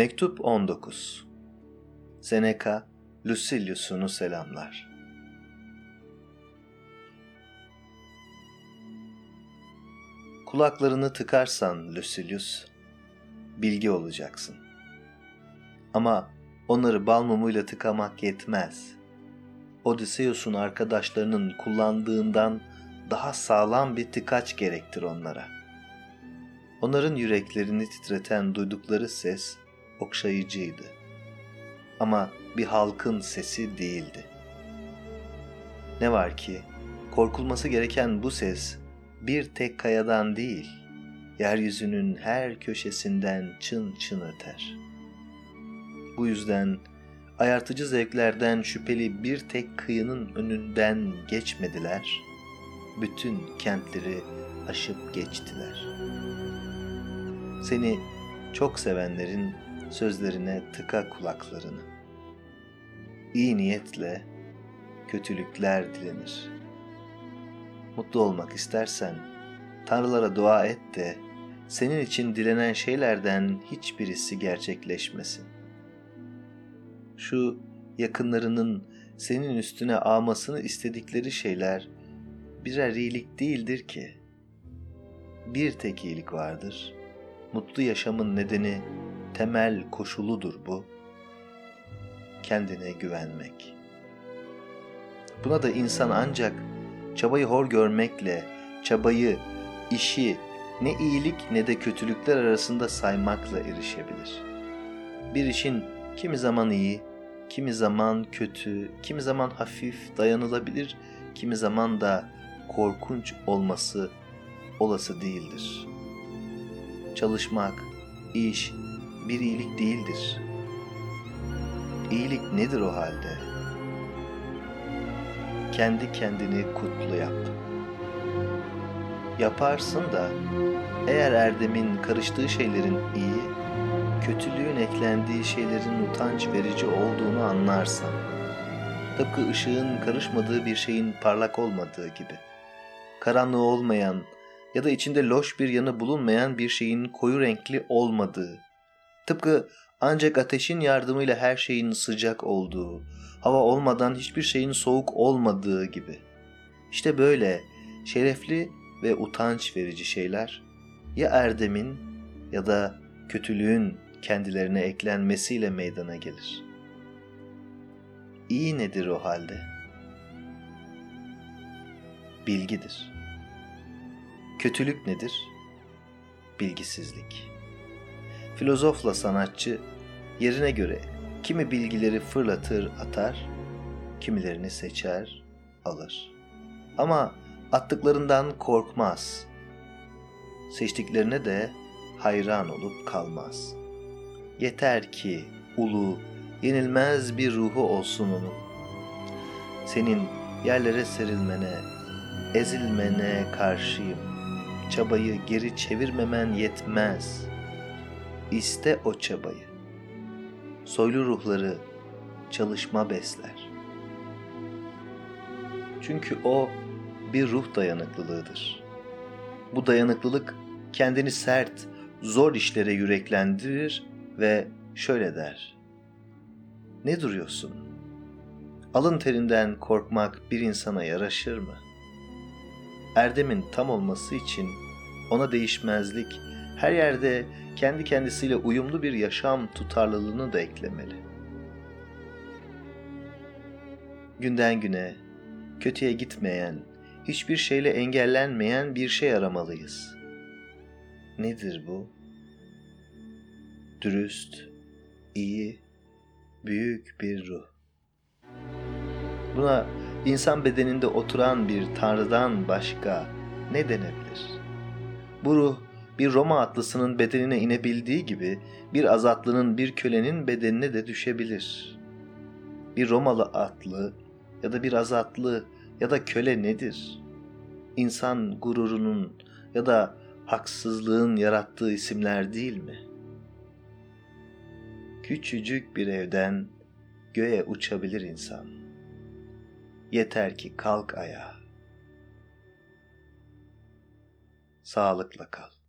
Mektup 19 Seneca, Lucilius'unu selamlar. Kulaklarını tıkarsan Lucilius, bilgi olacaksın. Ama onları bal mumuyla tıkamak yetmez. Odysseus'un arkadaşlarının kullandığından daha sağlam bir tıkaç gerektir onlara. Onların yüreklerini titreten duydukları ses okşayıcıydı. Ama bir halkın sesi değildi. Ne var ki korkulması gereken bu ses bir tek kayadan değil, yeryüzünün her köşesinden çın çın öter. Bu yüzden ayartıcı zevklerden şüpheli bir tek kıyının önünden geçmediler, bütün kentleri aşıp geçtiler. Seni çok sevenlerin sözlerine tıka kulaklarını. İyi niyetle kötülükler dilenir. Mutlu olmak istersen tanrılara dua et de senin için dilenen şeylerden hiçbirisi gerçekleşmesin. Şu yakınlarının senin üstüne ağmasını istedikleri şeyler birer iyilik değildir ki. Bir tek iyilik vardır. Mutlu yaşamın nedeni temel koşuludur bu. Kendine güvenmek. Buna da insan ancak çabayı hor görmekle, çabayı, işi ne iyilik ne de kötülükler arasında saymakla erişebilir. Bir işin kimi zaman iyi, kimi zaman kötü, kimi zaman hafif, dayanılabilir, kimi zaman da korkunç olması olası değildir. Çalışmak, iş, bir iyilik değildir. İyilik nedir o halde? Kendi kendini kutlu yap. Yaparsın da eğer erdemin karıştığı şeylerin iyi, kötülüğün eklendiği şeylerin utanç verici olduğunu anlarsan, tıpkı ışığın karışmadığı bir şeyin parlak olmadığı gibi, karanlığı olmayan ya da içinde loş bir yanı bulunmayan bir şeyin koyu renkli olmadığı, Tıpkı ancak ateşin yardımıyla her şeyin sıcak olduğu, hava olmadan hiçbir şeyin soğuk olmadığı gibi. İşte böyle şerefli ve utanç verici şeyler ya erdemin ya da kötülüğün kendilerine eklenmesiyle meydana gelir. İyi nedir o halde? Bilgidir. Kötülük nedir? Bilgisizlik. Filozofla sanatçı yerine göre kimi bilgileri fırlatır atar, kimilerini seçer alır. Ama attıklarından korkmaz. Seçtiklerine de hayran olup kalmaz. Yeter ki ulu, yenilmez bir ruhu olsun onun. Senin yerlere serilmene, ezilmene karşıyım. Çabayı geri çevirmemen yetmez.'' İste o çabayı. Soylu ruhları çalışma besler. Çünkü o bir ruh dayanıklılığıdır. Bu dayanıklılık kendini sert, zor işlere yüreklendirir ve şöyle der. Ne duruyorsun? Alın terinden korkmak bir insana yaraşır mı? Erdemin tam olması için ona değişmezlik, her yerde kendi kendisiyle uyumlu bir yaşam tutarlılığını da eklemeli. Günden güne kötüye gitmeyen, hiçbir şeyle engellenmeyen bir şey aramalıyız. Nedir bu? Dürüst, iyi, büyük bir ruh. Buna insan bedeninde oturan bir tanrıdan başka ne denebilir? Bu ruh bir Roma atlısının bedenine inebildiği gibi bir azatlının bir kölenin bedenine de düşebilir. Bir Romalı atlı ya da bir azatlı ya da köle nedir? İnsan gururunun ya da haksızlığın yarattığı isimler değil mi? Küçücük bir evden göğe uçabilir insan. Yeter ki kalk ayağa. Sağlıkla kal.